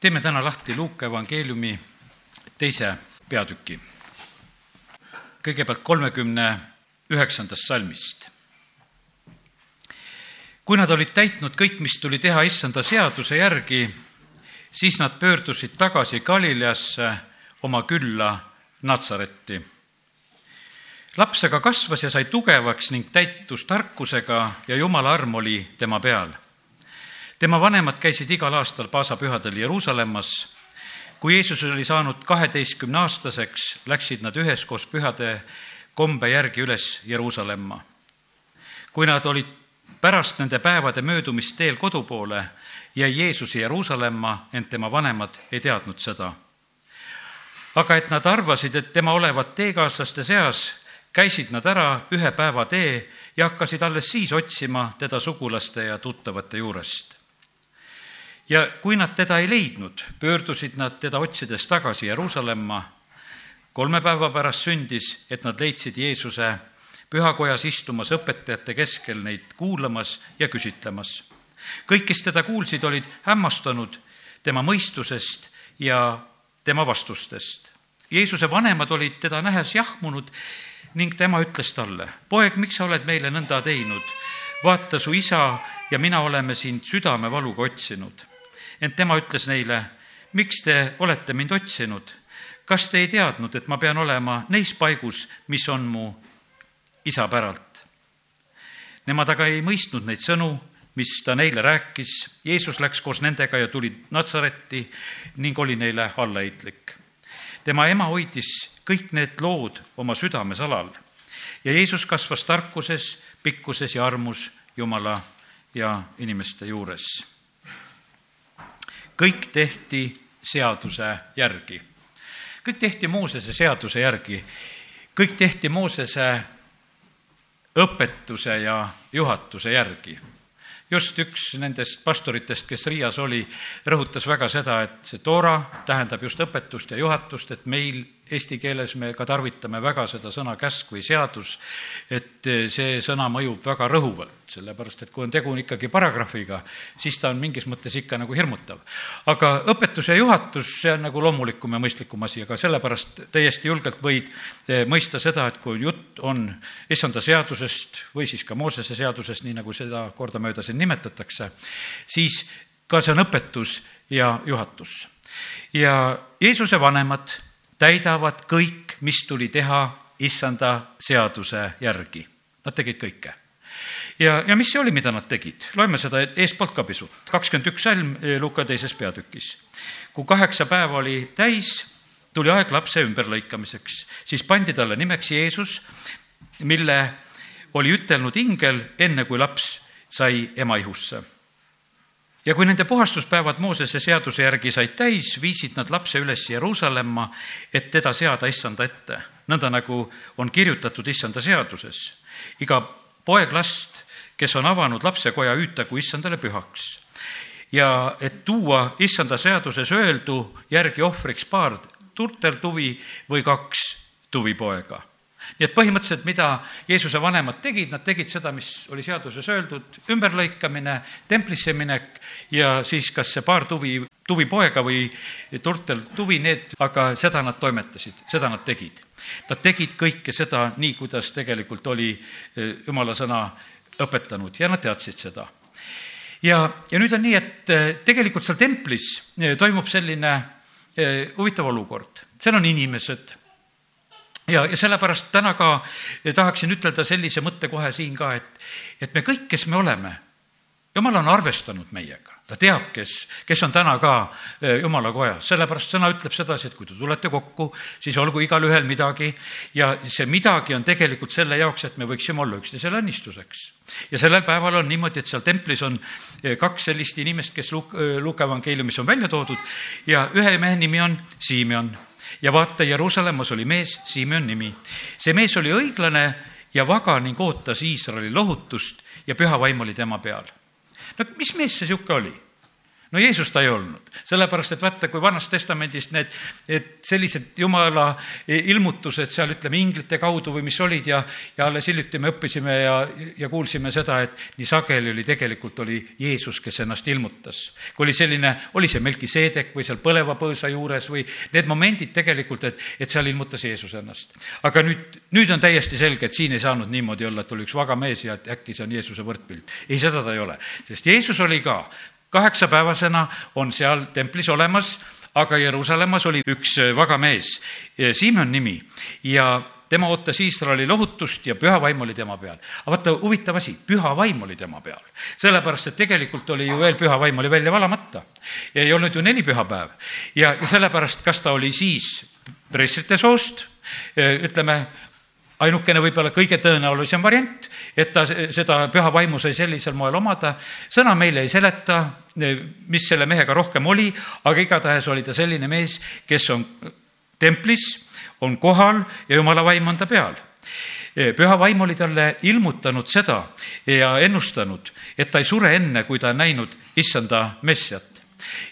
teeme täna lahti Luuka evangeeliumi teise peatüki. kõigepealt kolmekümne üheksandast salmist. kui nad olid täitnud kõik, mis tuli teha issanda seaduse järgi, siis nad pöördusid tagasi Galileasse oma külla Natsaretti. laps aga kasvas ja sai tugevaks ning täitus tarkusega ja jumala arm oli tema peal tema vanemad käisid igal aastal paasapühadel Jeruusalemmas. kui Jeesus oli saanud kaheteistkümne aastaseks, läksid nad üheskoos pühade kombe järgi üles Jeruusalemma. kui nad olid pärast nende päevade möödumist teel kodu poole, jäi Jeesus Jeruusalemma, ent tema vanemad ei teadnud seda. aga et nad arvasid, et tema olevat teekaaslaste seas, käisid nad ära ühe päeva tee ja hakkasid alles siis otsima teda sugulaste ja tuttavate juurest ja kui nad teda ei leidnud, pöördusid nad teda otsides tagasi Jeruusalemma. kolme päeva pärast sündis, et nad leidsid Jeesuse pühakojas istumas õpetajate keskel neid kuulamas ja küsitlemas. kõik, kes teda kuulsid, olid hämmastunud tema mõistusest ja tema vastustest. Jeesuse vanemad olid teda nähes jahmunud ning tema ütles talle, poeg, miks sa oled meile nõnda teinud? vaata, su isa ja mina oleme sind südamevaluga otsinud ent tema ütles neile, miks te olete mind otsinud? kas te ei teadnud, et ma pean olema neis paigus, mis on mu isa päralt? Nemad aga ei mõistnud neid sõnu, mis ta neile rääkis. Jeesus läks koos nendega ja tuli Natsaretti ning oli neile allaheitlik. tema ema hoidis kõik need lood oma südamesalal ja Jeesus kasvas tarkuses, pikkuses ja armus Jumala ja inimeste juures kõik tehti seaduse järgi. kõik tehti Moosese seaduse järgi. kõik tehti Moosese õpetuse ja juhatuse järgi. just üks nendest pastoritest, kes Riias oli, rõhutas väga seda, et see Toora tähendab just õpetust ja juhatust, et meil eesti keeles me ka tarvitame väga seda sõna käsk või seadus, et see sõna mõjub väga rõhuvalt, sellepärast et kui on tegu ikkagi paragrahviga, siis ta on mingis mõttes ikka nagu hirmutav. aga õpetus ja juhatus, see on nagu loomulikum ja mõistlikum asi, aga sellepärast täiesti julgelt võid eh, mõista seda, et kui jutt on issanda seadusest või siis ka Moosese seadusest, nii nagu seda kordamööda siin nimetatakse, siis ka see on õpetus ja juhatus. ja Jeesuse vanemad täidavad kõik, mis tuli teha issanda seaduse järgi. Nad tegid kõike. ja, ja mis see oli, mida nad tegid? loeme seda eestpoolt ka pisut. kakskümmend üks salm eh, Luka teises peatükis. kui kaheksa päeva oli täis, tuli aeg lapse ümberlõikamiseks, siis pandi talle nimeks Jeesus, mille oli ütelnud ingel enne, kui laps sai ema ihusse ja kui nende puhastuspäevad Moosese seaduse järgi said täis, viisid nad lapse üles Jeruusalemma, et teda seada issanda ette, nõnda nagu on kirjutatud issanda seaduses. iga poeg last, kes on avanud lapsekoja, hüütagu issandale pühaks. ja et tuua issanda seaduses öeldu järgi ohvriks paar turteltuvi või kaks tuvipoega nii et põhimõtteliselt, mida Jeesuse vanemad tegid, nad tegid seda, mis oli seaduses öeldud, ümberlõikamine, templisse minek ja siis kas see paar tuvi, tuvipoega või turtel tuvi, need, aga seda nad toimetasid, seda nad tegid. Nad tegid kõike seda nii, kuidas tegelikult oli eh, jumala sõna õpetanud ja nad teadsid seda ja, ja nüüd on nii, et eh, tegelikult seal templis eh, toimub selline huvitav olukord, seal on inimesed ja, ja sellepärast täna ka tahaksin ütelda sellise mõtte kohe siin ka, et, et me kõik, kes me oleme, jumal on arvestanud meiega, ta teab, kes, kes on täna ka eh, jumala kojas, sellepärast sõna ütleb sedasi, et kui te tulete kokku, siis olgu igalühel midagi. Ja see midagi on tegelikult selle jaoks, et me võiksime olla üksteisele õnnistuseks. ja sellel päeval on niimoodi, et seal templis on eh, kaks sellist inimest, kes Luk-, eh, Luka evangeeliumis on välja toodud. Ja ühe mehe nimi on Simeon ja vaata, Jeruusalemmas oli mees, Simeon nimi. see mees oli õiglane ja vaga ning ootas Iisraeli lohutust ja püha vaim oli tema peal. no mis mees see niisugune oli? No Jeesus ta ei olnud, sellepärast et vaata, kui Vanast Testamendist need, et sellised jumala ilmutused seal ütleme inglite kaudu või mis olid ja, ja alles hiljuti me õppisime ja, ja kuulsime seda, et nii sageli oli tegelikult oli Jeesus, kes ennast ilmutas. kui oli selline, oli see Melkiseedek või seal põleva põõsa juures või need momendid tegelikult, et, et seal ilmutas Jeesus ennast. aga nüüd, nüüd on täiesti selge, et siin ei saanud niimoodi olla, et oli üks vaga mees ja et äkki see on Jeesuse võrdpilt. ei, seda ta ei ole, sest Jeesus oli ka kaheksapäevasena on seal templis olemas, aga Jeruusalemmas oli üks äh, vaga mees, Siimon nimi ja tema ootas Iisraeli lohutust ja püha vaim oli tema peal. aga vaata, huvitav asi, püha vaim oli tema peal. sellepärast, et tegelikult oli ju veel püha vaim oli välja valamata. ei olnud ju neli pühapäev. ja, sellepärast, kas ta oli siis preestrite soost, ütleme, ainukene võib-olla kõige tõenäolisem variant, et ta seda püha vaimu sai sellisel moel omada. sõna meile ei seleta, mis selle mehega rohkem oli, aga igatahes oli ta selline mees, kes on templis, on kohal ja jumala vaim on ta peal püha vaim oli talle ilmutanud seda ja ennustanud, et ta ei sure enne, kui ta on näinud issanda messiat.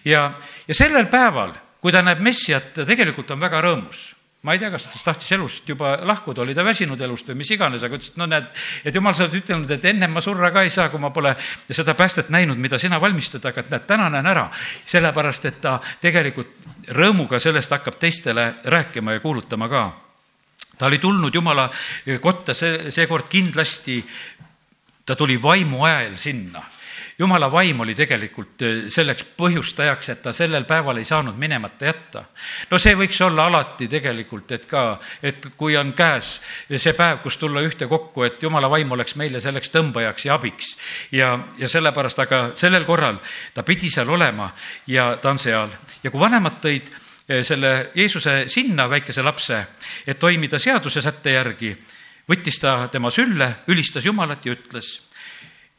ja, ja sellel päeval, kui ta näeb messiat, ta tegelikult on väga rõõmus ma ei tea, kas ta tahtis elust juba lahkuda, oli ta väsinud elust või mis iganes, aga ütles, et no näed, et jumal, sa oled ütelnud, et ennem ma surra ka ei saa, kui ma pole seda päästet näinud, mida sina valmistad, aga et näed, täna näen ära. sellepärast, et ta tegelikult rõõmuga sellest hakkab teistele rääkima ja kuulutama ka. ta oli tulnud Jumala kotta see, seekord kindlasti, ta tuli vaimu ajal sinna jumala vaim oli tegelikult eh, selleks põhjustajaks, et ta sellel päeval ei saanud minemata jätta. no see võiks olla alati tegelikult, et ka, et kui on käes see päev, kus tulla ühtekokku, et jumala vaim oleks meile selleks tõmbajaks ja abiks. ja, ja sellepärast, aga sellel korral ta pidi seal olema ja ta on seal ja kui vanemad tõid eh, selle Jeesuse sinna, väikese lapse, et toimida seaduse sätte järgi, võttis ta tema sülle, ülistas Jumalat ja ütles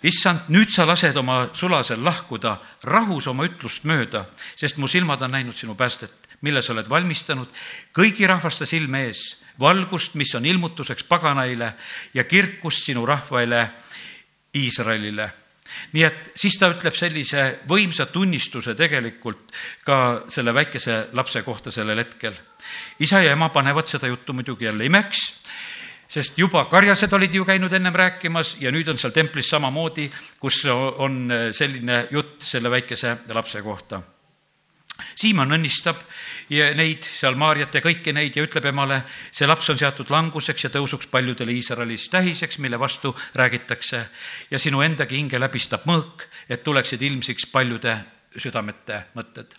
issand, nüüd sa lased oma sulasel lahkuda rahus oma ütlust mööda, sest mu silmad on näinud sinu päästet, mille sa oled valmistanud kõigi rahvaste silme ees, valgust, mis on ilmutuseks paganaile ja kirkust sinu rahvale Iisraelile. nii et siis ta ütleb sellise võimsa tunnistuse tegelikult ka selle väikese lapse kohta sellel hetkel. isa ja ema panevad seda juttu muidugi jälle imeks sest juba karjased olid ju käinud ennem rääkimas ja nüüd on seal templis samamoodi, kus on selline jutt selle väikese lapse kohta. Siimon õnnistab neid seal Maarjat ja kõiki neid ja ütleb emale, see laps on seatud languseks ja tõusuks paljudele Iisraelis tähiseks, mille vastu räägitakse ja sinu endagi hinge läbistab mõõk, et tuleksid ilmsiks paljude südamete mõtted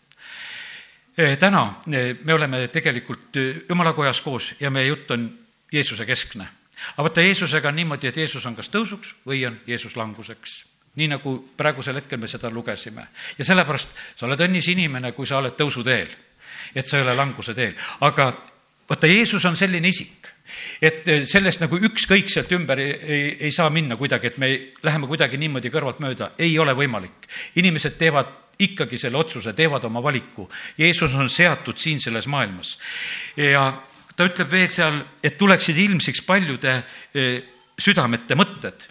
täna me oleme tegelikult jumala kojas koos ja meie jutt on Jeesuse keskne. aga vaata, Jeesusega on niimoodi, et Jeesus on kas tõusuks või on Jeesus languseks. nii nagu praegusel hetkel me seda lugesime. ja sellepärast sa oled õnnis inimene, kui sa oled tõusuteel. et sa ei ole languse teel. aga vaata, Jeesus on selline isik, et sellest nagu ükskõikselt ümber ei, ei, ei saa minna kuidagi, et me läheme kuidagi niimoodi kõrvalt mööda, ei ole võimalik. inimesed teevad ikkagi selle otsuse, teevad oma valiku. Jeesus on seatud siin selles maailmas. ja ta ütleb veel seal, et tuleksid ilmsiks paljude eh, südamete mõtted.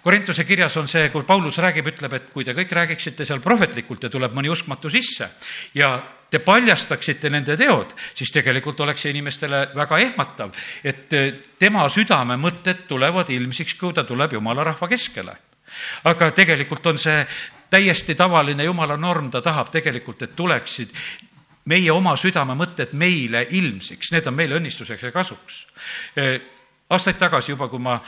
Korintuse kirjas on see, kui Paulus räägib, ütleb, et kui te kõik räägiksite seal prohvetlikult ja tuleb mõni uskmatu sisse ja te paljastaksite nende teod, siis tegelikult oleks see inimestele väga ehmatav, et eh, tema südame mõtted tulevad ilmsiks, kui ta tuleb jumala rahva keskele. aga tegelikult on see täiesti tavaline jumala norm, ta tahab tegelikult, et tuleksid meie oma südamemõtted meile ilmsiks, need on meile õnnistuseks ja kasuks. Aastaid tagasi juba, kui ma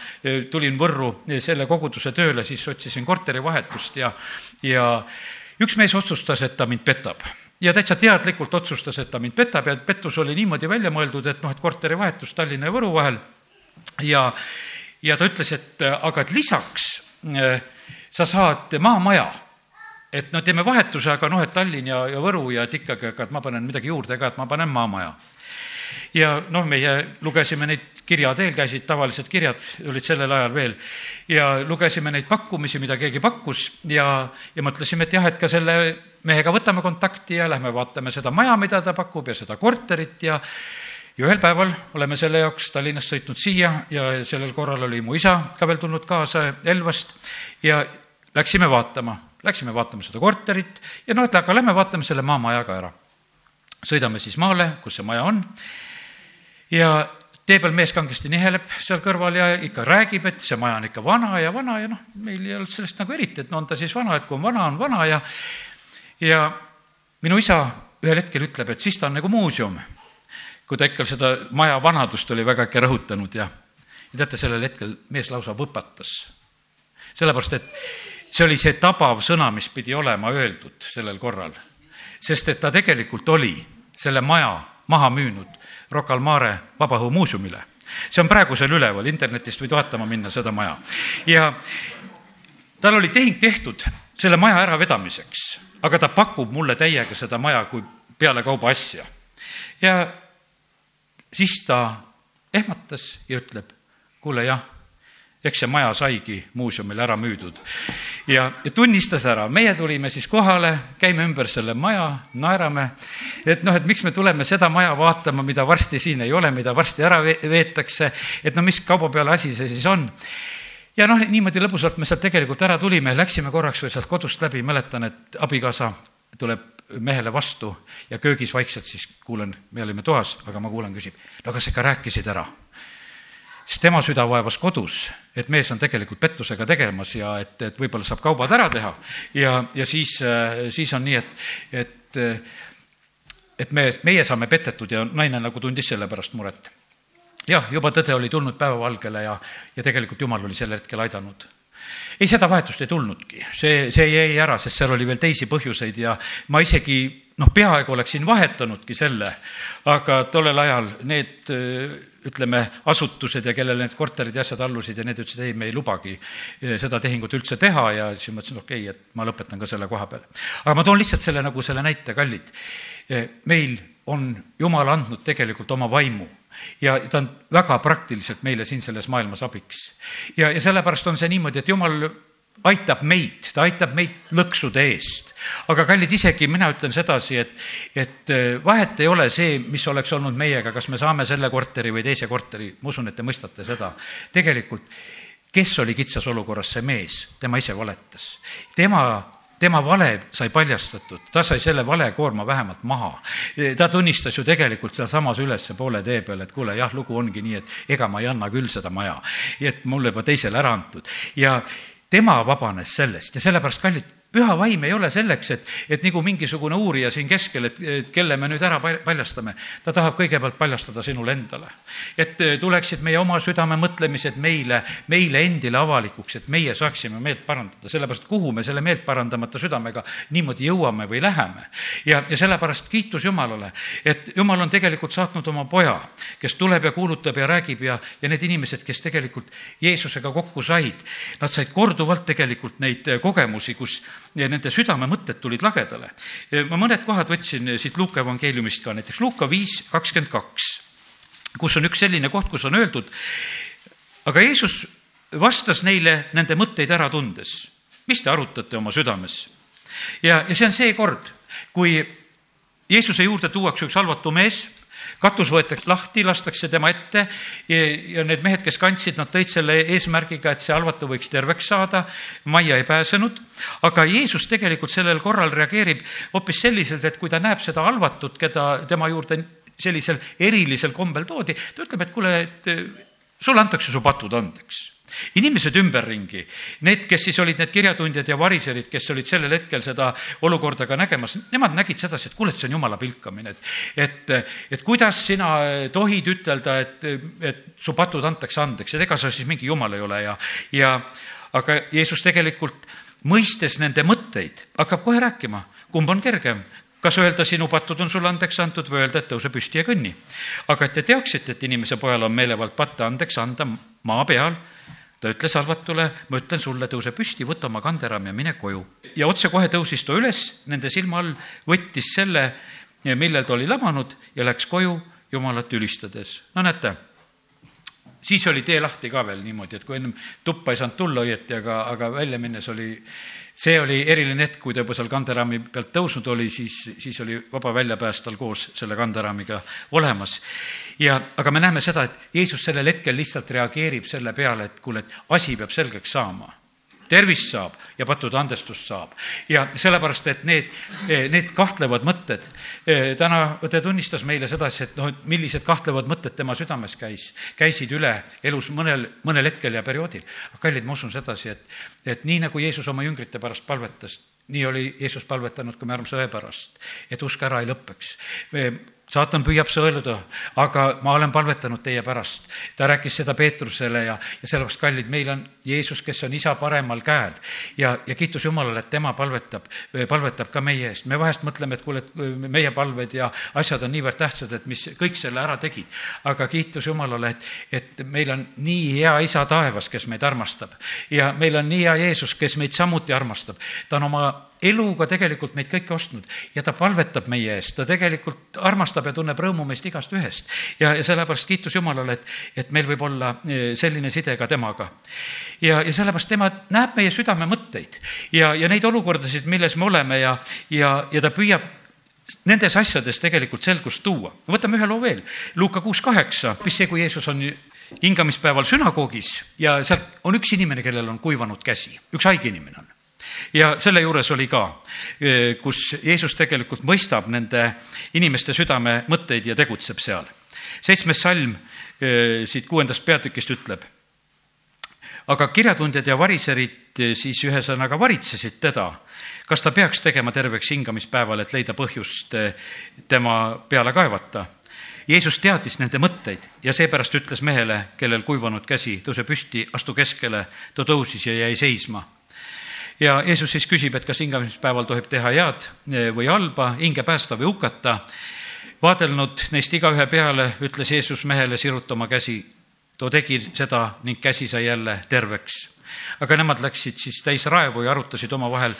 tulin Võrru selle koguduse tööle, siis otsisin korterivahetust ja, ja üks mees otsustas, et ta mind petab. ja täitsa teadlikult otsustas, et ta mind petab ja pettus oli niimoodi välja mõeldud, et noh, et korterivahetus Tallinna ja Võru vahel. Ja, ja ta ütles, et aga et lisaks sa saad maamaja et no teeme vahetuse, aga noh, et Tallinn ja, ja Võru ja et ikkagi, aga et ma panen midagi juurde ka, et ma panen maamaja. ja noh, meie lugesime neid kirja teel, käisid tavalised kirjad, olid sellel ajal veel, ja lugesime neid pakkumisi, mida keegi pakkus ja, ja mõtlesime, et jah, et ka selle mehega võtame kontakti ja lähme vaatame seda maja, mida ta pakub ja seda korterit ja ja ühel päeval oleme selle jaoks Tallinnast sõitnud siia ja sellel korral oli mu isa ka veel tulnud kaasa Elvast ja läksime vaatama Läksime vaatama seda korterit ja noh, et aga lähme vaatame selle maamaja ka ära. sõidame siis maale, kus see maja on ja tee peal mees kangesti niheleb seal kõrval ja ikka räägib, et see maja on ikka vana ja vana ja noh, meil ei olnud sellest nagu eriti, et no on ta siis vana, et kui on vana, on vana ja ja minu isa ühel hetkel ütleb, et siis ta on nagu muuseum. kui ta ikka seda maja vanadust oli väga ikka rõhutanud ja, ja teate, sellel hetkel mees lausa võpatas. sellepärast, et see oli see tabav sõna, mis pidi olema öeldud sellel korral. sest et ta tegelikult oli selle maja maha müünud Rocca al Mare Vabaõhumuuseumile. see on praegu seal üleval, internetist võid vaatama minna seda maja. ja tal oli tehing tehtud selle maja äravedamiseks, aga ta pakub mulle täiega seda maja kui pealekauba asja. ja siis ta ehmatas ja ütleb, kuule jah eks see maja saigi muuseumile ära müüdud. ja, tunnistas ära, meie tulime siis kohale, käime ümber selle maja, naerame, et noh, et miks me tuleme seda maja vaatama, mida varsti siin ei ole, mida varsti ära veetakse, et no mis kauba peale asi see siis on? Ja noh, niimoodi lõbusalt me sealt tegelikult ära tulime, läksime korraks veel sealt kodust läbi, mäletan, et abikaasa tuleb mehele vastu ja köögis vaikselt siis kuulen, me olime toas, aga ma kuulen, küsib, no kas ikka rääkisid ära? sest tema süda vaevas kodus, et mees on tegelikult pettusega tegemas ja et, et võib-olla saab kaubad ära teha. Ja, ja siis, siis on nii, et, et, et me, meie saame petetud ja naine nagu tundis selle pärast muret. jah, juba tõde oli tulnud päevavalgele ja, ja tegelikult Jumal oli sel hetkel aidanud. Ei, seda vahetust ei tulnudki, see, see jäi ära, sest seal oli veel teisi põhjuseid ja ma isegi noh, peaaegu oleksin vahetanudki selle, aga tollel ajal need ütleme, asutused ja kellele need korterid ja asjad allusid ja need ütlesid, ei, me ei lubagi eh, seda tehingut üldse teha ja siis ma ütlesin, okei okay,, et ma lõpetan ka selle koha peal. aga ma toon lihtsalt selle nagu selle näite, kallid. Eh, meil on Jumal andnud tegelikult oma vaimu ja ta on väga praktiliselt meile siin selles maailmas abiks. ja, ja sellepärast on see niimoodi, et Jumal aitab meid, ta aitab meid lõksude eest. aga kallid, isegi mina ütlen sedasi, et, et äh, vahet ei ole see, mis oleks olnud meiega, kas me saame selle korteri või teise korteri, ma usun, et te mõistate seda. tegelikult, kes oli kitsas olukorras, see mees, tema ise valetas. tema tema vale sai paljastatud, ta sai selle valekoorma vähemalt maha. ta tunnistas ju tegelikult sealsamas ülesse poole tee peal, et kuule, jah, lugu ongi nii, et ega ma ei anna küll seda maja. et mulle juba teisele ära antud ja, tema vabanes sellest ja sellepärast, kallid, püha vaim ei ole selleks, et, et nagu mingisugune uurija siin keskel, et, kelle me nüüd ära paljastame. ta tahab kõigepealt paljastada sinule endale. et eh, tuleksid meie oma südame mõtlemised meile, meile endile avalikuks, et meie saaksime meelt parandada, sellepärast kuhu me selle meelt parandamata südamega niimoodi jõuame või läheme. ja, ja sellepärast kiitus Jumalale, et Jumal on tegelikult saatnud oma poja, kes tuleb ja kuulutab ja räägib ja, ja need inimesed, kes tegelikult Jeesusega kokku said, nad said korduvalt tegelikult neid eh, kogemusi, kus ja nende südamemõtted tulid lagedale. ma mõned kohad võtsin siit Luuka evangeeliumist ka, näiteks Luuka viis kakskümmend kaks, kus on üks selline koht, kus on öeldud, aga Jeesus vastas neile nende mõtteid ära tundes. mis te arutate oma südames? ja, ja see on see kord, kui Jeesuse juurde tuuakse üks halvatu mees katus võetakse lahti, lastakse tema ette ja, ja need mehed, kes kandsid, nad tõid selle eesmärgiga, et see halvatu võiks terveks saada. majja ei pääsenud, aga Jeesus tegelikult sellel korral reageerib hoopis selliselt, et kui ta näeb seda halvatut, keda tema juurde sellisel erilisel kombel toodi, ta ütleb, et kuule, et sulle antakse su patud andeks inimesed ümberringi, need, kes siis olid need kirjatundjad ja variserid, kes olid sellel hetkel seda olukorda ka nägemas, nemad nägid sedasi, et kuule, et see on jumala pilkamine, et, et, et kuidas sina tohid ütelda, et, et su patud antakse andeks, et ega sa siis mingi jumal ei ole ja, ja aga Jeesus tegelikult mõistes nende mõtteid, hakkab kohe rääkima, kumb on kergem, kas öelda, sinu patud on sulle andeks antud või öelda, et tõuse püsti ja kõnni. aga et te teaksite, et inimese pojal on meelevald patte andeks anda maa peal ta ütles halvatule, ma ütlen sulle, tõuse püsti, võta oma kanderaam ja mine koju. ja otsekohe tõusis ta üles nende silma all, võttis selle, millel ta oli labanud ja läks koju Jumalat ülistades. no näete, siis oli tee lahti ka veel niimoodi, et kui ennem tuppa ei saanud tulla õieti, aga, aga välja minnes oli see oli eriline hetk, kui ta juba seal kanderaami pealt tõusnud oli, siis, siis oli vaba väljapääs tal koos selle kanderaamiga olemas. ja, aga me näeme seda, et Jeesus sellel hetkel lihtsalt reageerib selle peale, et kuule, et asi peab selgeks saama. Tervist saab ja pattude andestust saab. ja sellepärast, et need, need kahtlevad mõtted, täna õde tunnistas meile sedasi, et noh, et millised kahtlevad mõtted tema südames käis, käisid üle elus mõnel, mõnel hetkel ja perioodil. kallid, ma usun sedasi, et, et nii nagu Jeesus oma jüngrite pärast palvetas, nii oli Jeesus palvetanud ka me armsa õe pärast, et usk ära ei lõpeks saatan püüab sõeluda, aga ma olen palvetanud teie pärast. ta rääkis seda Peetrusele ja, ja sellepärast, kallid, meil on Jeesus, kes on isa paremal käel ja, ja kiitus Jumalale, et tema palvetab, palvetab ka meie eest. me vahest mõtleme, et kuule, et meie palved ja asjad on niivõrd tähtsad, et mis kõik selle ära tegid. aga kiitus Jumalale, et, et meil on nii hea isa taevas, kes meid armastab ja meil on nii hea Jeesus, kes meid samuti armastab. ta on oma eluga tegelikult meid kõiki ostnud ja ta palvetab meie eest, ta tegelikult armastab ja tunneb rõõmu meist igast ühest. ja, ja sellepärast kiitus Jumalale, et, et meil võib olla e, selline side ka temaga. ja, ja sellepärast tema näeb meie südame mõtteid ja, ja neid olukordasid, milles me oleme ja, ja, ja ta püüab nendes asjades tegelikult selgust tuua. võtame ühe loo veel, Luuka kuus kaheksa, mis see, kui Jeesus on hingamispäeval sünagoogis ja seal on üks inimene, kellel on kuivanud käsi, üks haige inimene on ja selle juures oli ka, eh, kus Jeesus tegelikult mõistab nende inimeste südame mõtteid ja tegutseb seal. seitsmes salm eh, siit kuuendast peatükist ütleb. aga kirjatundjad ja variserid eh, siis ühesõnaga varitsesid teda, kas ta peaks tegema terveks hingamispäeval, et leida põhjust tema peale kaevata Jeesus teadis nende mõtteid ja seepärast ütles mehele, kellel kuivanud käsi, tõuse püsti, astu keskele. ta tõusis ja jäi seisma ja Jeesus siis küsib, et kas hingamispäeval tohib teha head eh, või halba, hinge päästa või hukata. vaadelnud neist igaühe peale, ütles Jeesus mehele, siruta oma käsi. too tegi seda ning käsi sai jälle terveks. aga nemad läksid siis täis raevu ja arutasid omavahel,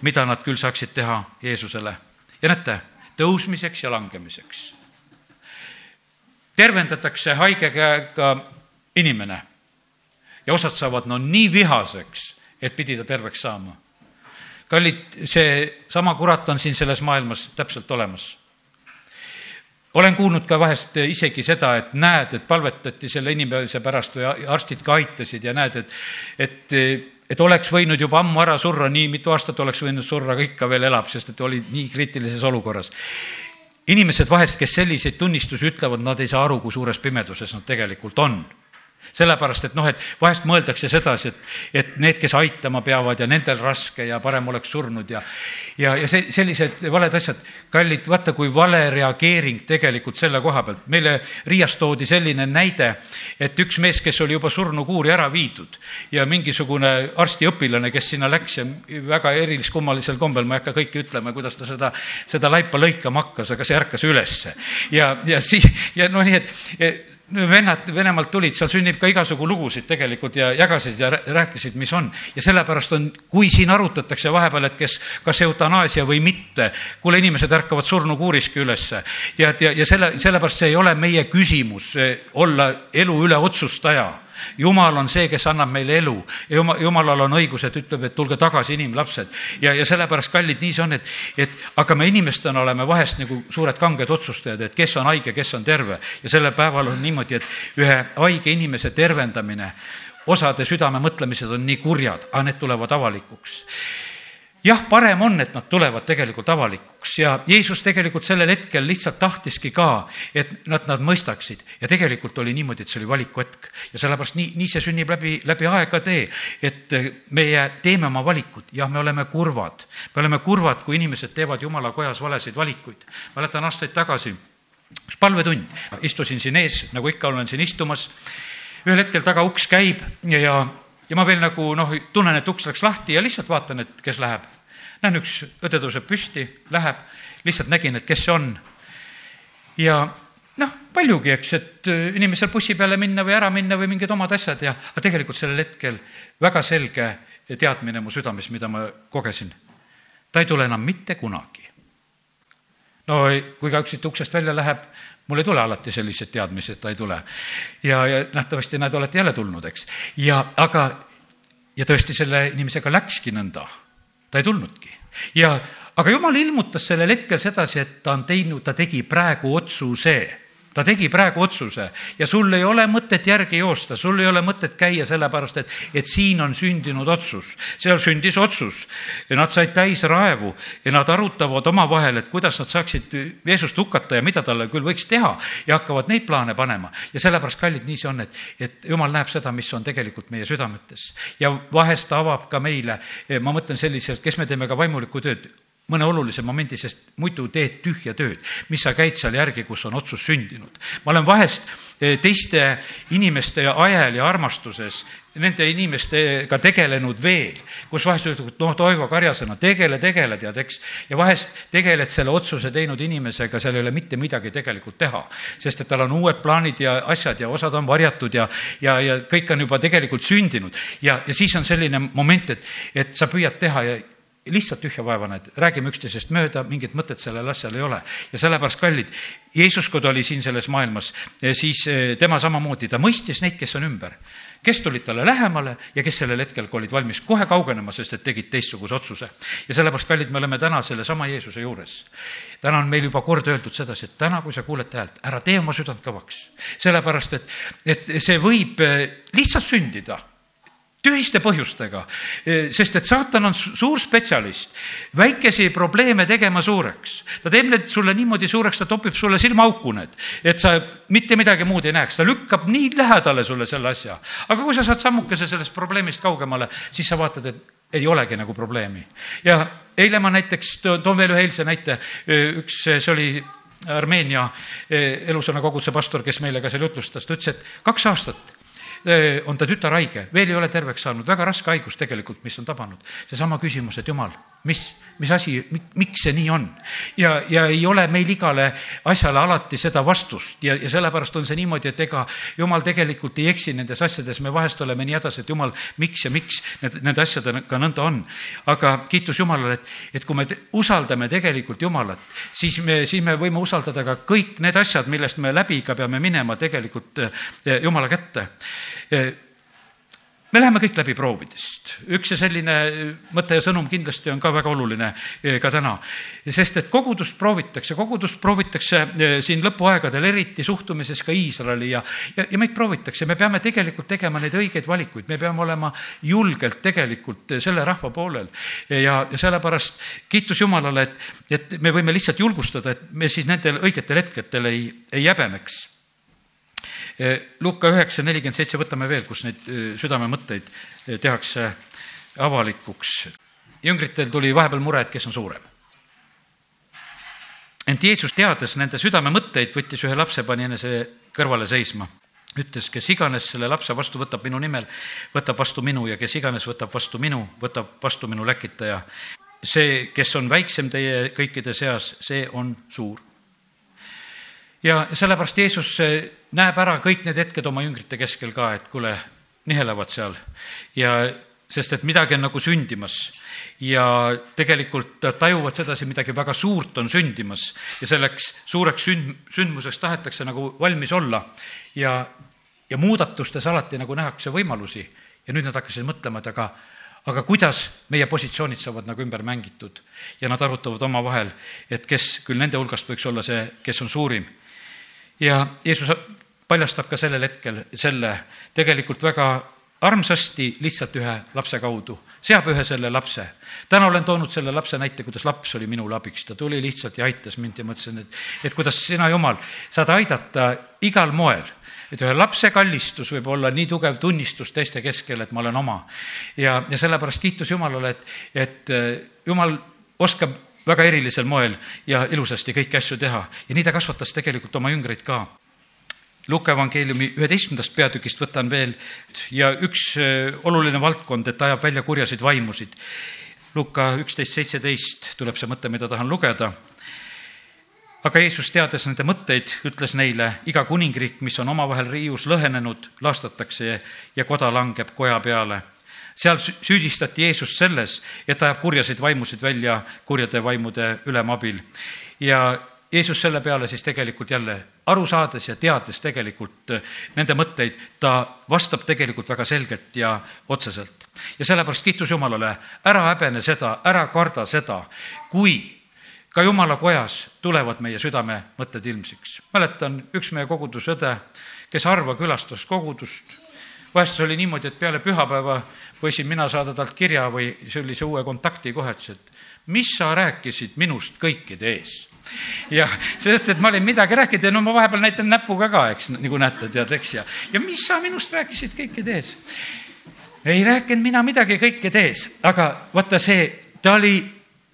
mida nad küll saaksid teha Jeesusele. ja näete, tõusmiseks ja langemiseks. tervendatakse haige käega inimene ja osad saavad no nii vihaseks et pidi ta terveks saama. kallid, seesama kurat on siin selles maailmas täpselt olemas. olen kuulnud ka vahest isegi seda, et näed, et palvetati selle inimese pärast või arstid ka aitasid ja näed, et, et et oleks võinud juba ammu ära surra, nii mitu aastat oleks võinud surra, aga ikka veel elab, sest et oli nii kriitilises olukorras inimesed vahest, kes selliseid tunnistusi ütlevad, nad ei saa aru, kui suures pimeduses nad tegelikult on sellepärast, et noh, et vahest mõeldakse sedasi, et, et need, kes aitama peavad ja nendel raske ja parem oleks surnud ja ja, ja see, sellised valed asjad, kallid, vaata, kui vale reageering tegelikult selle koha pealt. meile Riias toodi selline näide, et üks mees, kes oli juba surnukuuri ära viidud ja mingisugune arstiõpilane, kes sinna läks ja väga erilis-kummalisel kombel, ma ei hakka kõike ütlema, kuidas ta seda, seda laipa lõikama hakkas, aga see ärkas ülesse. ja, ja siis, ja noh, nii et vennad Venemaalt tulid, seal sünnib ka igasugu lugusid tegelikult ja jagasid ja rääkisid, mis on. ja sellepärast on, kui siin arutatakse vahepeal, et kes, kas eutanaasia või mitte, kuule, inimesed ärkavad surnukuuriski ülesse. ja, ja, ja selle, sellepärast see ei ole meie küsimus olla elu üle otsustaja jumal on see, kes annab meile elu ja jumal, jumalal on õigus, et ütleb, et tulge tagasi, inimlapsed. ja, ja sellepärast, kallid, nii see on, et, et aga me inimestena oleme vahest nagu suured kanged otsustajad, et kes on haige, kes on terve. ja sellel päeval on niimoodi, et ühe haige inimese tervendamine, osade südamemõtlemised on nii kurjad, aga need tulevad avalikuks jah, parem on, et nad tulevad tegelikult avalikuks ja Jeesus tegelikult sellel hetkel lihtsalt tahtiski ka, et nad, nad mõistaksid. ja tegelikult oli niimoodi, et see oli valikuhetk ja sellepärast nii, nii see sünnib läbi, läbi aegade, et meie teeme oma valikud, jah, me oleme kurvad. me oleme kurvad, kui inimesed teevad jumala kojas valesid valikuid. mäletan aastaid tagasi, palvetund, istusin siin ees, nagu ikka olen siin istumas, ühel hetkel taga uks käib ja, ja ja ma veel nagu noh, tunnen, et uks läks lahti ja lihtsalt vaatan, et kes läheb. Näen, üks õde tõuseb püsti, läheb, lihtsalt nägin, et kes see on. ja noh, paljugi, eks, et äh, inimesel bussi peale minna või ära minna või mingid omad asjad ja, aga tegelikult sellel hetkel väga selge teadmine mu südames, mida ma kogesin. ta ei tule enam mitte kunagi. no kui ka üks siit uksest välja läheb, mul ei tule alati sellised teadmised, ta ei tule. ja, ja nähtavasti näed, olete jälle tulnud, eks. ja aga, ja tõesti selle inimesega läkski nõnda, ta ei tulnudki. ja, aga jumal ilmutas sellel hetkel sedasi, et ta on teinud, ta tegi praegu otsuse ta tegi praegu otsuse ja sul ei ole mõtet järgi joosta, sul ei ole mõtet käia sellepärast, et, et siin on sündinud otsus. seal sündis otsus ja nad said täis raevu ja nad arutavad omavahel, et kuidas nad saaksid Jeesust hukata ja mida talle küll võiks teha ja hakkavad neid plaane panema. ja sellepärast, kallid, nii see on, et, et jumal näeb seda, mis on tegelikult meie südametes ja vahest ta avab ka meile, ma mõtlen selliselt, kes me teeme ka vaimulikku tööd, mõne olulise momendi, sest muidu teed tühja tööd, mis sa käid seal järgi, kus on otsus sündinud. ma olen vahest eh, teiste inimeste ajel ja armastuses nende inimestega tegelenud veel, kus vahest ütled, noh, Toivo Karjasena, tegele, tegele, tead, eks. ja vahest tegeled selle otsuse teinud inimesega, seal ei ole mitte midagi tegelikult teha. sest et tal on uued plaanid ja asjad ja osad on varjatud ja, ja, ja kõik on juba tegelikult sündinud. ja, ja siis on selline moment, et, et sa püüad teha ja lihtsalt tühja vaeva näed, räägime üksteisest mööda, mingit mõtet sellel asjal ei ole. ja sellepärast, kallid, Jeesus, kui ta oli siin selles maailmas, eh, siis eh, tema samamoodi, ta mõistis neid, kes on ümber. kes tulid talle lähemale ja kes sellel hetkel olid valmis kohe kaugenema, sest et tegid teistsuguse otsuse. ja sellepärast, kallid, me oleme täna sellesama Jeesuse juures. täna on meil juba kord öeldud sedasi, et täna, kui sa kuuled häält, ära tee oma südant kõvaks. sellepärast, et, et see võib eh, lihtsalt sündida tühiste põhjustega, sest et saatan on suur spetsialist, väikesi probleeme tegema suureks. ta teeb need sulle niimoodi suureks, ta topib sulle silmaauku need, et sa mitte midagi muud ei näeks, ta lükkab nii lähedale sulle selle asja. aga kui sa saad sammukese sellest probleemist kaugemale, siis sa vaatad, et ei olegi nagu probleemi. ja eile ma näiteks toon veel ühe eilse näite, üks, see oli Armeenia elusõna koguduse pastor, kes meile ka seal jutlustas, ta ütles, et kaks aastat on ta tütar haige, veel ei ole terveks saanud, väga raske haigus tegelikult, mis on tabanud. seesama küsimus, et jumal, mis, mis asi, miks see nii on? ja, ja ei ole meil igale asjale alati seda vastust ja, ja sellepärast on see niimoodi, et ega jumal tegelikult ei eksi nendes asjades, me vahest oleme nii hädas, et jumal, miks ja miks need, nende asjadega nõnda on. aga kiitus Jumalale, et, et kui me usaldame tegelikult Jumalat, siis me, siis me võime usaldada ka kõik need asjad, millest me läbi ikka peame minema tegelikult eh, Jumala kätte me läheme kõik läbi proovidest. üks ja selline mõte ja sõnum kindlasti on ka väga oluline eh, ka täna. sest et kogudust proovitakse, kogudust proovitakse eh, siin lõpuaegadel, eriti suhtumises ka Iisraeli ja, ja, ja meid proovitakse, me peame tegelikult tegema neid õigeid valikuid, me peame olema julgelt tegelikult selle rahva poolel. ja, ja sellepärast kiitus Jumalale, et, et me võime lihtsalt julgustada, et me siis nendel õigetel hetkedel ei, ei häbeneks Luka üheksa nelikümmend seitse, võtame veel, kus neid südamemõtteid tehakse avalikuks. jüngritel tuli vahepeal mure, et kes on suurem. ent Jeesus, teades nende südamemõtteid, võttis ühe lapse, pani enese kõrvale seisma. ütles, kes iganes selle lapse vastu võtab minu nimel, võtab vastu minu ja kes iganes võtab vastu minu, võtab vastu minu läkitaja. see, kes on väiksem teie kõikide seas, see on suur ja sellepärast Jeesus eh, näeb ära kõik need hetked oma jüngrite keskel ka, et kuule, nihelevad seal. Ja sest et midagi on nagu sündimas. Ja tegelikult tajuvad sedasi, midagi väga suurt on sündimas. Ja selleks suureks sünd, sündmuseks tahetakse nagu valmis olla. Ja, ja muudatustes alati nagu nähakse võimalusi. Ja nüüd nad hakkasid mõtlema, et aga aga kuidas meie positsioonid saavad nagu ümber mängitud. Ja nad arutavad omavahel, et kes küll nende hulgast võiks olla see, kes on suurim ja Jeesus paljastab ka sellel hetkel selle tegelikult väga armsasti lihtsalt ühe lapse kaudu, seab ühe selle lapse. täna olen toonud selle lapse näite, kuidas laps oli minule abiks, ta tuli lihtsalt ja aitas mind ja mõtlesin, et, et kuidas sina, Jumal, saad aidata igal moel et ühe lapse kallistus võib olla nii tugev tunnistus teiste keskel, et ma olen oma. ja, ja sellepärast kiitus Jumalale, et, et Jumal oskab väga erilisel moel ja ilusasti kõiki asju teha ja nii ta kasvatas tegelikult oma jüngreid ka. Luka evangeeliumi üheteistkümnendast peatükist võtan veel ja üks äh, oluline valdkond, et ajab välja kurjasid vaimusid. Luka üksteist seitseteist tuleb see mõte, mida tahan lugeda. aga Jeesus, teades nende mõtteid, ütles neile, iga kuningriik, mis on omavahel riius lõhenenud, laastatakse ja koda langeb koja peale seal süüdistati Jeesust selles, et ajab kurjaseid vaimusid välja kurjade vaimude ülema abil. ja Jeesus selle peale siis tegelikult jälle aru saades ja teades tegelikult äh, nende mõtteid, ta vastab tegelikult väga selgelt ja otseselt. ja sellepärast kiitus Jumalale, ära häbene seda, ära karda seda, kui ka jumala kojas tulevad meie südame mõtted ilmsiks. mäletan, üks meie kogudusõde, kes harva külastas kogudust, vahest oli niimoodi, et peale pühapäeva võisin mina saada talt kirja või sellise uue kontakti kohe, ütles, et mis sa rääkisid minust kõikide ees jah, sest et ma olin midagi rääkinud ja no ma vahepeal näitan näpuga ka, eks, nagu näete, tead, eks, ja, ja mis sa minust rääkisid kõikide ees? ei rääkinud mina midagi kõikide ees, aga vaata see, ta oli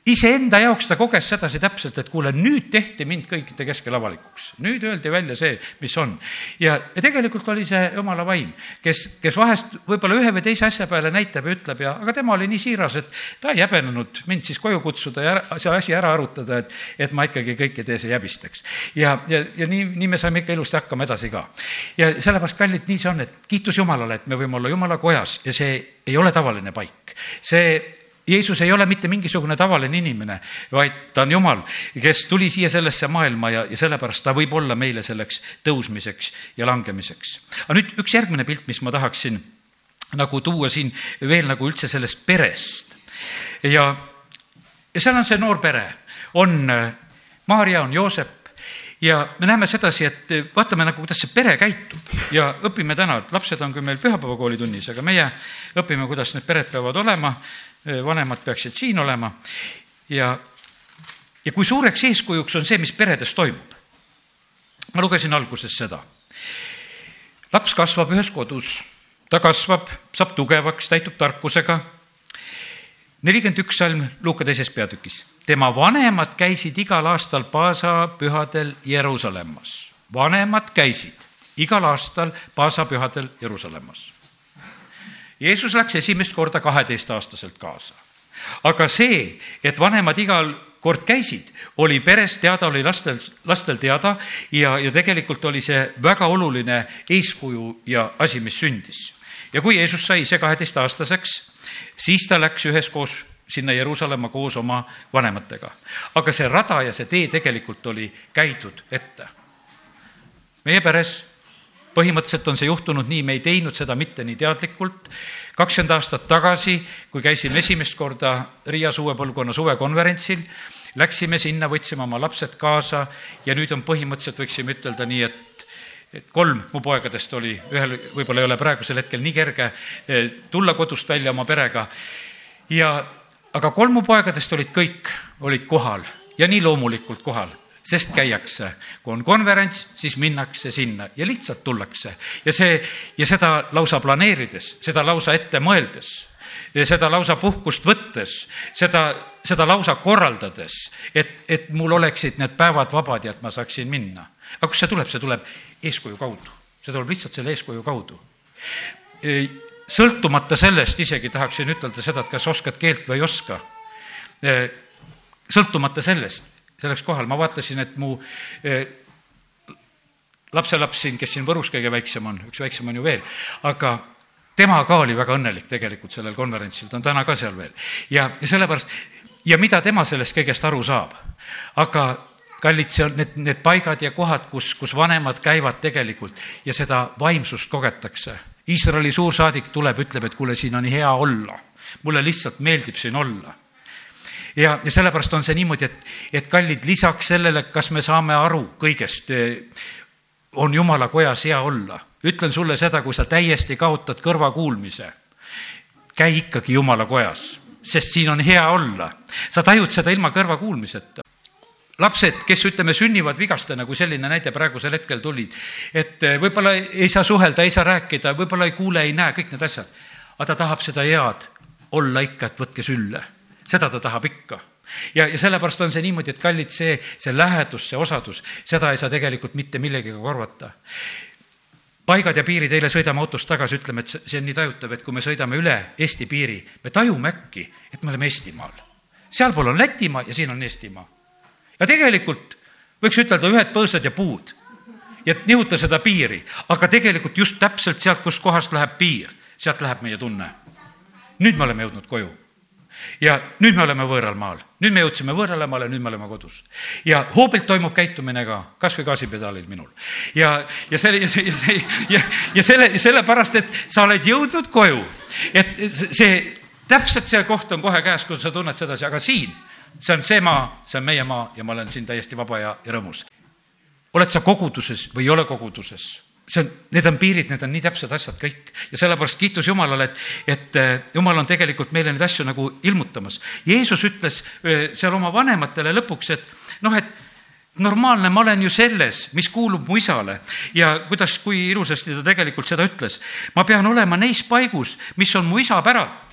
iseenda jaoks ta koges sedasi täpselt, et kuule, nüüd tehti mind kõikide keskel avalikuks. nüüd öeldi välja see, mis on. ja, tegelikult oli see jumala vaim, kes, kes vahest võib-olla ühe või teise asja peale näitab ja ütleb ja, aga tema oli nii siiras, et ta ei häbenenud mind siis koju kutsuda ja ära, see asi ära arutada, et, et ma ikkagi kõikide ees ei häbistaks. ja, ja, ja nii, nii me saime ikka ilusti hakkama edasi ka. ja sellepärast, kallid, nii see on, et kiitus Jumalale, et me võime olla Jumala kojas ja see ei ole tavaline paik. see Jeesus ei ole mitte mingisugune tavaline inimene, vaid ta on Jumal, kes tuli siia sellesse maailma ja, ja sellepärast ta võib olla meile selleks tõusmiseks ja langemiseks. aga nüüd üks järgmine pilt, mis ma tahaksin nagu tuua siin veel nagu üldse sellest perest. ja, ja seal on see noor pere, on äh, Maarja, on Joosep, ja me näeme sedasi, et vaatame nagu, kuidas see pere käitub ja õpime täna, et lapsed on küll meil pühapäevakoolitunnis, aga meie õpime, kuidas need pered peavad olema vanemad peaksid siin olema ja, ja kui suureks eeskujuks on see, mis peredes toimub. ma lugesin alguses seda. laps kasvab ühes kodus, ta kasvab, saab tugevaks, täitub tarkusega. nelikümmend üks salm Luuka teises peatükis. tema vanemad käisid igal aastal Paasa pühadel Jeruusalemmas. vanemad käisid igal aastal Paasa pühadel Jeruusalemmas Jeesus läks esimest korda kaheteistaastaselt kaasa. aga see, et vanemad igal kord käisid, oli peres teada, oli lastel, lastel teada ja, ja tegelikult oli see väga oluline eeskuju ja asi, mis sündis. ja kui Jeesus sai ise kaheteistaastaseks, siis ta läks üheskoos sinna Jeruusalemma koos oma vanematega. aga see rada ja see tee tegelikult oli käidud ette. meie peres põhimõtteliselt on see juhtunud nii, me ei teinud seda mitte nii teadlikult. kakskümmend aastat tagasi, kui käisime esimest korda Riias uue põlvkonna suvekonverentsil, läksime sinna, võtsime oma lapsed kaasa ja nüüd on põhimõtteliselt, võiksime ütelda nii, et et kolm mu poegadest oli, ühel võib-olla ei ole praegusel hetkel nii kerge eh, tulla kodust välja oma perega ja aga kolm mu poegadest olid kõik, olid kohal ja nii loomulikult kohal sest käiakse. kui on konverents, siis minnakse sinna ja lihtsalt tullakse. ja see, ja seda lausa planeerides, seda lausa ette mõeldes seda lausa puhkust võttes, seda, seda lausa korraldades, et, et mul oleksid need päevad vabad ja et ma saaksin minna. aga kust see tuleb, see tuleb eeskuju kaudu, see tuleb lihtsalt selle eeskuju kaudu. sõltumata sellest isegi tahaksin ütelda seda, et kas oskad keelt või ei oska. sõltumata sellest, selleks kohal, ma vaatasin, et mu eh, lapselaps siin, kes siin Võrus kõige väiksem on, üks väiksem on ju veel, aga tema ka oli väga õnnelik tegelikult sellel konverentsil, ta on täna ka seal veel. ja, ja sellepärast, ja mida tema sellest kõigest aru saab. aga kallid, see on need, need paigad ja kohad, kus, kus vanemad käivad tegelikult ja seda vaimsust kogetakse. Iisraeli suursaadik tuleb, ütleb, et kuule, siin on hea olla. mulle lihtsalt meeldib siin olla ja, ja sellepärast on see niimoodi, et, et kallid, lisaks sellele, kas me saame aru kõigest, on jumala kojas hea olla. ütlen sulle seda, kui sa täiesti kaotad kõrvakuulmise, käi ikkagi jumala kojas, sest siin on hea olla. sa tajud seda ilma kõrvakuulmiseta lapsed, kes ütleme, sünnivad vigastena, kui selline näide praegusel hetkel tuli, et võib-olla ei saa suhelda, ei saa rääkida, võib-olla ei kuule, ei näe, kõik need asjad. aga ta tahab seda head olla ikka, et võtke sülle seda ta tahab ikka ja, ja sellepärast on see niimoodi, et kallid, see, see lähedus, see osadus, seda ei saa tegelikult mitte millegagi korvata. paigad ja piirid, eile sõidame autost tagasi, ütleme, et see on nii tajutav, et kui me sõidame üle Eesti piiri, me tajume äkki, et me oleme Eestimaal. sealpool on Lätimaa ja siin on Eestimaa. ja tegelikult võiks ütelda ühed põõsad ja puud ja nihuta seda piiri, aga tegelikult just täpselt sealt, kuskohast läheb piir, sealt läheb meie tunne. nüüd me oleme jõudnud koju ja nüüd me oleme võõral maal, nüüd me jõudsime võõrale maale, nüüd me oleme kodus. ja hoobilt toimub käitumine ka, kas või gaasipedaalil minul. ja, ja selle, ja see, ja see, ja, ja selle, sellepärast, et sa oled jõudnud koju. et see, täpselt see koht on kohe käes, kus sa tunned sedasi, aga siin see on see maa, see on meie maa ja ma olen siin täiesti vaba ja, ja rõõmus. oled sa koguduses või ei ole koguduses? See on, need on piirid, need on nii täpsed asjad kõik ja sellepärast kiitus Jumalale, et, et eh, Jumal on tegelikult meile neid asju nagu ilmutamas. Jeesus ütles eh, seal oma vanematele lõpuks, et noh, et normaalne, ma olen ju selles, mis kuulub mu isale ja kuidas, kui ilusasti ta tegelikult seda ütles. ma pean olema neis paigus, mis on mu isa päralt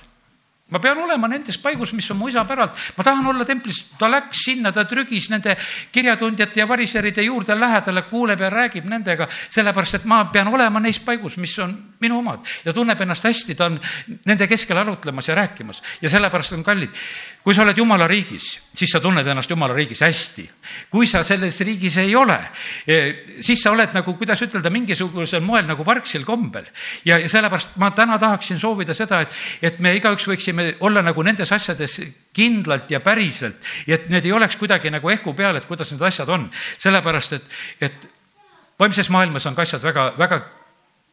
ma pean olema nendes paigus, mis on mu isa päralt, ma tahan olla templis, ta läks sinna, ta trügis nende kirjatundjate ja variseride juurde lähedale, kuuleb ja räägib nendega, sellepärast et ma pean olema neis paigus, mis on minu omad. Ja tunneb ennast hästi, ta on nende keskel arutlemas ja rääkimas. Ja sellepärast on kallid. kui sa oled jumala riigis, siis sa tunned ennast jumala riigis hästi. kui sa selles riigis ei ole, e, siis sa oled nagu, kuidas ütelda, mingisugusel moel nagu vargsil kombel. Ja, ja sellepärast ma täna tahaksin soovida seda, et, et me igaüks võiksime võiksime olla nagu nendes asjades kindlalt ja päriselt ja et need ei oleks kuidagi nagu ehku peal, et kuidas need asjad on. sellepärast, et, et vaimses maailmas on ka asjad väga, väga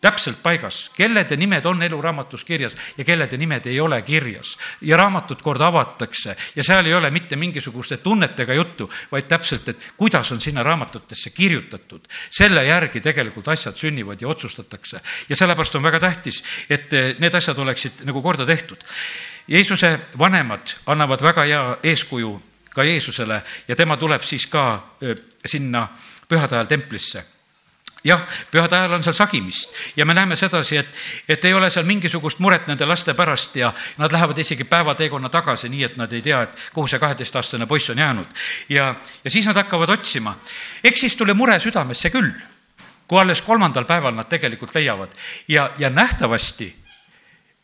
täpselt paigas, kellede nimed on eluraamatus kirjas ja kellede nimed ei ole kirjas. ja raamatud kord avatakse ja seal ei ole mitte mingisuguste tunnetega juttu, vaid täpselt, et kuidas on sinna raamatutesse kirjutatud. selle järgi tegelikult asjad sünnivad ja otsustatakse. ja sellepärast on väga tähtis, et need asjad oleksid nagu korda tehtud Jeesuse vanemad annavad väga hea eeskuju ka Jeesusele ja tema tuleb siis ka sinna pühade ajal templisse jah, pühade ajal on seal sagimist ja me näeme sedasi, et, et ei ole seal mingisugust muret nende laste pärast ja nad lähevad isegi päevateekonna tagasi, nii et nad ei tea, et kuhu see kaheteistaastane poiss on jäänud. ja, ja siis nad hakkavad otsima. eks siis tuli mure südamesse küll, kui alles kolmandal päeval nad tegelikult leiavad ja, ja nähtavasti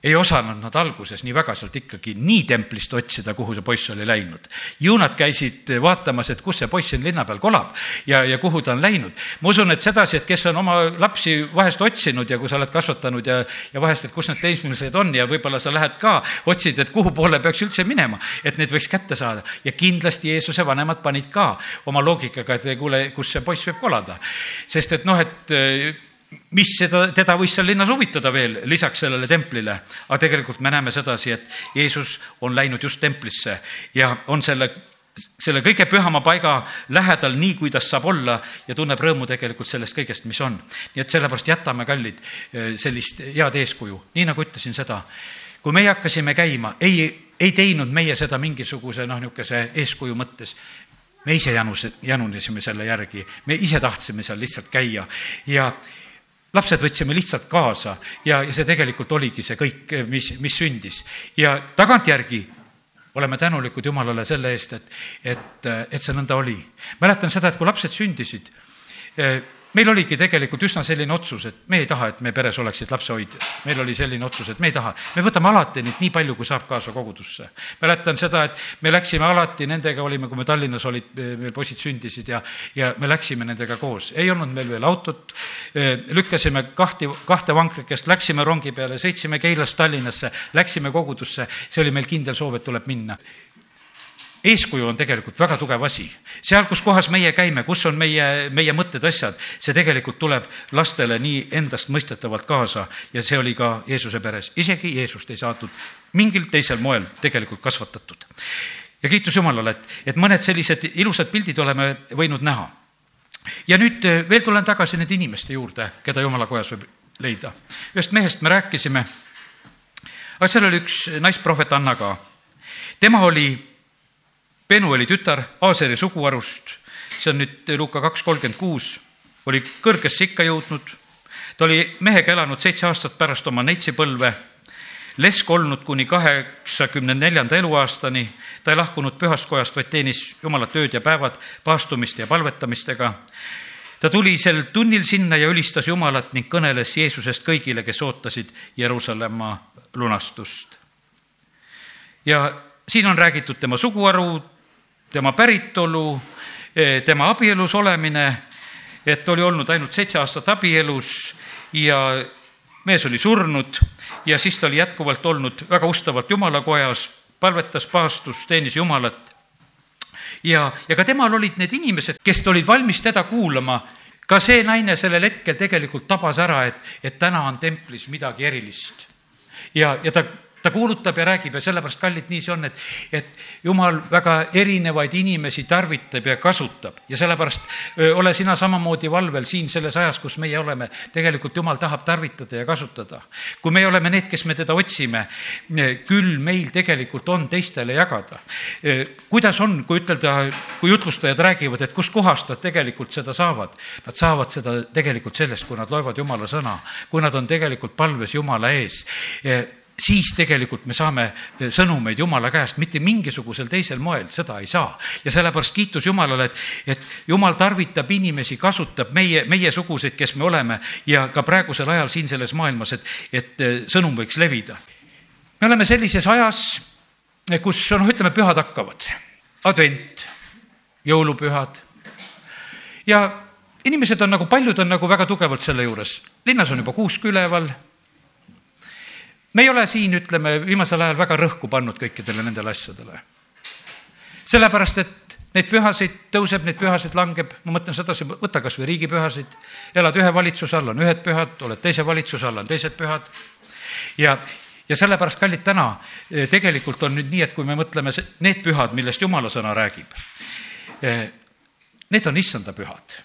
ei osanud nad alguses nii väga sealt ikkagi nii templist otsida, kuhu see poiss oli läinud. ju nad käisid vaatamas, et kus see poiss siin linna peal kolab ja, ja kuhu ta on läinud. ma usun, et sedasi, et kes on oma lapsi vahest otsinud ja kui sa oled kasvatanud ja, ja vahest, et kus need teismelised on ja võib-olla sa lähed ka, otsid, et kuhu poole peaks üldse minema, et neid võiks kätte saada. ja kindlasti Jeesuse vanemad panid ka oma loogikaga, et kuule, kus see poiss võib kolada. sest et noh, et mis seda, teda võis seal linnas huvitada veel lisaks sellele templile, aga tegelikult me näeme sedasi, et Jeesus on läinud just templisse ja on selle, selle kõige pühama paiga lähedal, nii kuidas saab olla ja tunneb rõõmu tegelikult sellest kõigest, mis on. nii et sellepärast jätame, kallid, sellist head eeskuju, nii nagu ütlesin seda, kui meie hakkasime käima, ei, ei teinud meie seda mingisuguse noh, niisuguse eeskuju mõttes. Me ise janus, janunesime selle järgi, me ise tahtsime seal lihtsalt käia. Ja lapsed võtsime lihtsalt kaasa ja, ja see tegelikult oligi see kõik, mis, mis sündis. ja tagantjärgi oleme tänulikud Jumalale selle eest, et, et, et see nõnda oli. mäletan seda, et kui lapsed sündisid, meil oligi tegelikult üsna selline otsus, et me ei taha, et meie peres oleksid lapsehoidjad. meil oli selline otsus, et me ei taha, me võtame alati neid nii palju, kui saab kaasa kogudusse. mäletan seda, et me läksime alati, nendega olime, kui me Tallinnas olid, meil poisid sündisid ja, ja me läksime nendega koos. ei olnud meil veel autot, lükkasime kahti, kahte vankrikest, läksime rongi peale, sõitsime Keilast Tallinnasse, läksime kogudusse, see oli meil kindel soov, et tuleb minna eeskuju on tegelikult väga tugev asi. seal, kus kohas meie käime, kus on meie, meie mõtted, asjad, see tegelikult tuleb lastele nii endastmõistetavalt kaasa ja see oli ka Jeesuse peres. isegi Jeesust ei saadud mingil teisel moel tegelikult kasvatatud. ja kiitus Jumalale, et, et mõned sellised ilusad pildid oleme võinud näha. ja nüüd eh, veel tulen tagasi nende inimeste juurde, keda Jumala kojas võib leida. ühest mehest me rääkisime, aga seal oli üks naisprohvet Anna ka. tema oli Penueli tütar Aaseri suguharust, see on nüüd Luka kaks kolmkümmend kuus, oli kõrgesse ikka jõudnud, ta oli mehega elanud seitse aastat pärast oma neitsipõlve, lesk olnud kuni kaheksakümne neljanda eluaastani, ta ei lahkunud pühast kojast, vaid teenis Jumalat ööd ja päevad paastumiste ja palvetamistega. ta tuli sel tunnil sinna ja ülistas Jumalat ning kõneles Jeesusest kõigile, kes ootasid Jeruusalemma lunastust. ja siin on räägitud tema suguharu, tema päritolu, eh, tema abielus olemine, et oli olnud ainult seitse aastat abielus ja mees oli surnud ja siis ta oli jätkuvalt olnud väga ustavalt jumalakojas, palvetas, paastus, teenis Jumalat. ja, ja ka temal olid need inimesed, kes olid valmis teda kuulama. ka see naine sellel hetkel tegelikult tabas ära, et, et täna on templis midagi erilist. ja, ja ta ta kuulutab ja räägib ja sellepärast, kallid, nii see on, et, et jumal väga erinevaid inimesi tarvitab ja kasutab ja sellepärast öö, ole sina samamoodi valvel siin selles ajas, kus meie oleme. tegelikult jumal tahab tarvitada ja kasutada. kui me oleme need, kes me teda otsime, küll meil tegelikult on teistele jagada. kuidas on, kui ütelda, kui jutlustajad räägivad, et kuskohast nad tegelikult seda saavad? Nad saavad seda tegelikult sellest, kui nad loevad Jumala sõna, kui nad on tegelikult palves Jumala ees siis tegelikult me saame eh, sõnumeid Jumala käest, mitte mingisugusel teisel moel, seda ei saa. ja sellepärast kiitus Jumalale, et, et Jumal tarvitab inimesi, kasutab meie, meiesuguseid, kes me oleme ja ka praegusel ajal siin selles maailmas, et, et eh, sõnum võiks levida. me oleme sellises ajas, eh, kus noh, ütleme, pühad hakkavad, advent, jõulupühad ja inimesed on nagu, paljud on nagu väga tugevalt selle juures. linnas on juba kuusk üleval me ei ole siin, ütleme, viimasel ajal väga rõhku pannud kõikidele nendele asjadele. sellepärast, et neid pühasid tõuseb, neid pühasid langeb, ma mõtlen sedasi, võta kas või riigipühasid, elad ühe valitsuse all, on ühed pühad, oled teise valitsuse all, on teised pühad. ja, ja sellepärast, kallid, täna eh, tegelikult on nüüd nii, et kui me mõtleme need pühad, millest jumala sõna räägib, eh, need on issanda pühad.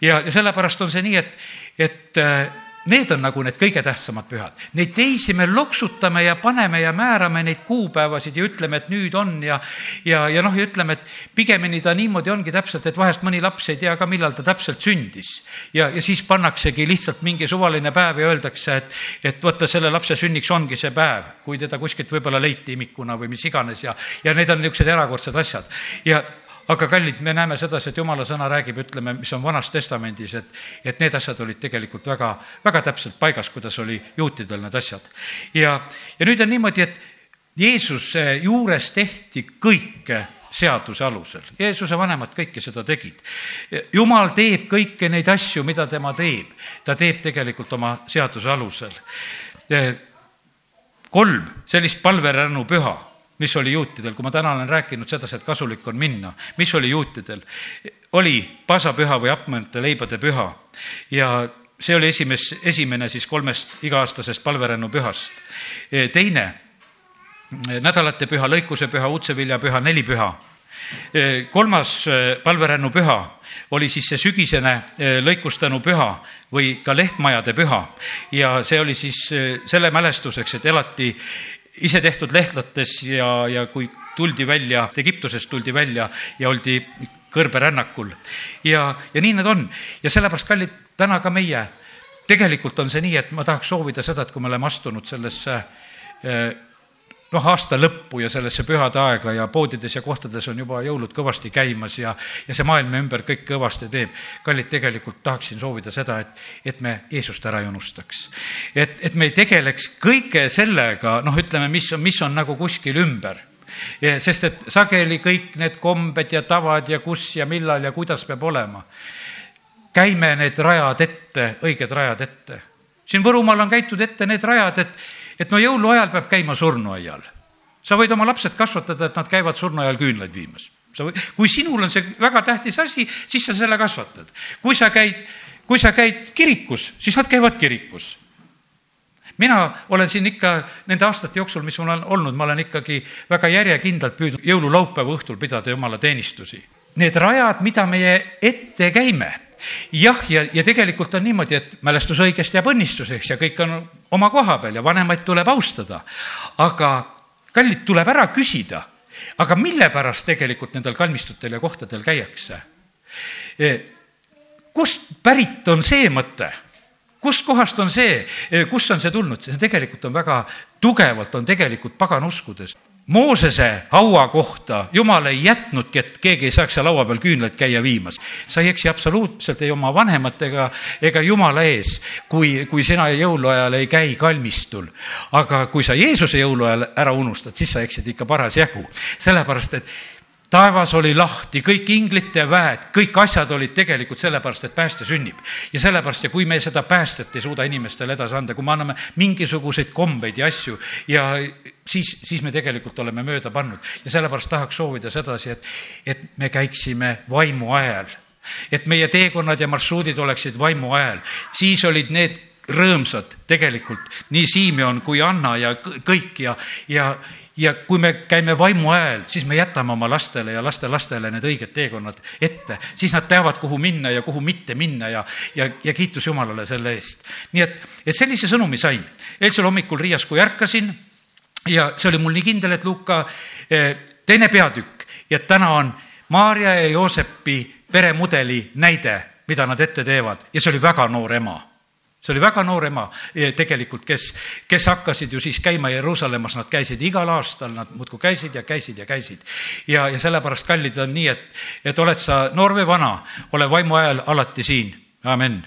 ja, ja sellepärast on see nii, et, et eh, Need on nagu need kõige tähtsamad pühad. Neid teisi me loksutame ja paneme ja määrame neid kuupäevasid ja ütleme, et nüüd on ja, ja, ja noh, ja ütleme, et pigemini ta niimoodi ongi täpselt, et vahest mõni laps ei tea ka, millal ta täpselt sündis. ja, ja siis pannaksegi lihtsalt mingi suvaline päev ja öeldakse, et, et vaata, selle lapse sünniks ongi see päev, kui teda kuskilt võib-olla leiti imikuna või mis iganes ja, ja need on niisugused erakordsed asjad. ja aga kallid, me näeme sedasi, et jumala sõna räägib, ütleme, mis on Vanas Testamendis, et, et need asjad olid tegelikult väga, väga täpselt paigas, kuidas oli juutidel need asjad. ja, ja nüüd on niimoodi, et Jeesuse juures tehti kõike seaduse alusel. Jeesuse vanemad kõike seda tegid. jumal teeb kõiki neid asju, mida tema teeb. ta teeb tegelikult oma seaduse alusel. kolm sellist palverännu püha mis oli juutidel, kui ma täna olen rääkinud sedasi, et kasulik on minna, mis oli juutidel? oli paasapüha või apmõnte leibade püha ja see oli esimes, esimene siis kolmest iga-aastasest palverännu pühast. teine, nädalate püha, lõikuse püha, nelipüha. kolmas palverännu püha oli siis see sügisene lõikustanu püha või ka lehtmajade püha ja see oli siis selle mälestuseks, et elati ise tehtud lehtlates ja, ja kui tuldi välja, Egiptusest tuldi välja ja oldi kõrberännakul. ja, ja nii need on ja sellepärast, kallid, täna ka meie, tegelikult on see nii, et ma tahaks soovida seda, et kui me oleme astunud sellesse eh, noh, aasta lõppu ja sellesse pühade aega ja poodides ja kohtades on juba jõulud kõvasti käimas ja, ja see maailm ümber kõik kõvasti teeb. kallid, tegelikult tahaksin soovida seda, et, et me Jeesust ära ei unustaks. et, et me ei tegeleks kõige sellega, noh, ütleme, mis on, mis on nagu kuskil ümber ja sest et sageli kõik need kombed ja tavad ja kus ja millal ja kuidas peab olema. käime need rajad ette, õiged rajad ette. siin Võrumaal on käitud ette need rajad, et et no jõuluajal peab käima surnuaial. sa võid oma lapsed kasvatada, et nad käivad surnuaial küünlaid viimas. sa või, kui sinul on see väga tähtis asi, siis sa selle kasvatad. kui sa käid, kui sa käid kirikus, siis nad käivad kirikus mina olen siin ikka nende aastate jooksul, mis mul on olnud, ma olen ikkagi väga järjekindlalt püüdnud jõululaupäeva õhtul pidada jumala teenistusi. Need rajad, mida meie ette käime jah, ja, ja tegelikult on niimoodi, et mälestus õigest jääb õnnistuseks ja kõik on oma koha peal ja vanemaid tuleb austada. aga kallid, tuleb ära küsida, aga mille pärast tegelikult nendel kalmistutel ja kohtadel käiakse? E, kust pärit on see mõte? kustkohast on see, e, kust on see tulnud, see tegelikult on väga tugevalt, on tegelikult paganuskudes Moosese haua kohta Jumal ei jätnudki, et keegi ei saaks seal laua peal küünlaid käia viimas. sa ei eksi absoluutselt ei oma vanematega ega Jumala ees, kui, kui sina jõuluajal ei käi kalmistul. aga kui sa Jeesuse jõuluajal ära unustad, siis sa eksid ikka parasjagu. sellepärast, et taevas oli lahti, kõik inglite väed, kõik asjad olid tegelikult sellepärast, et päästja sünnib. ja sellepärast ja kui me seda päästjat ei suuda inimestele edasi anda, kui me anname mingisuguseid kombeid ja asju ja siis, siis me tegelikult oleme mööda pannud ja sellepärast tahaks soovida sedasi, et, et me käiksime vaimu ajal et meie teekonnad ja marsruudid oleksid vaimu ajal. siis olid need rõõmsad tegelikult, nii Simeon kui Anna ja kõik ja, ja ja kui me käime vaimu ajal, siis me jätame oma lastele ja lastelastele need õiged teekonnad ette, siis nad teavad, kuhu minna ja kuhu mitte minna ja, ja, ja kiitus Jumalale selle eest. nii et, et sellise sõnumi sain. eilsel hommikul Riias, kui ärkasin ja see oli mul nii kindel, et Luka eh, teine peatükk ja täna on Maarja ja Joosepi peremudeli näide, mida nad ette teevad ja see oli väga noor ema see oli väga noor ema eh, tegelikult, kes, kes hakkasid ju siis käima Jeruusalemmas, nad käisid igal aastal, nad muudkui käisid ja käisid ja käisid. ja, ja sellepärast, kallid, on nii, et, et oled sa noor või vana, ole vaimu ajal alati siin, amin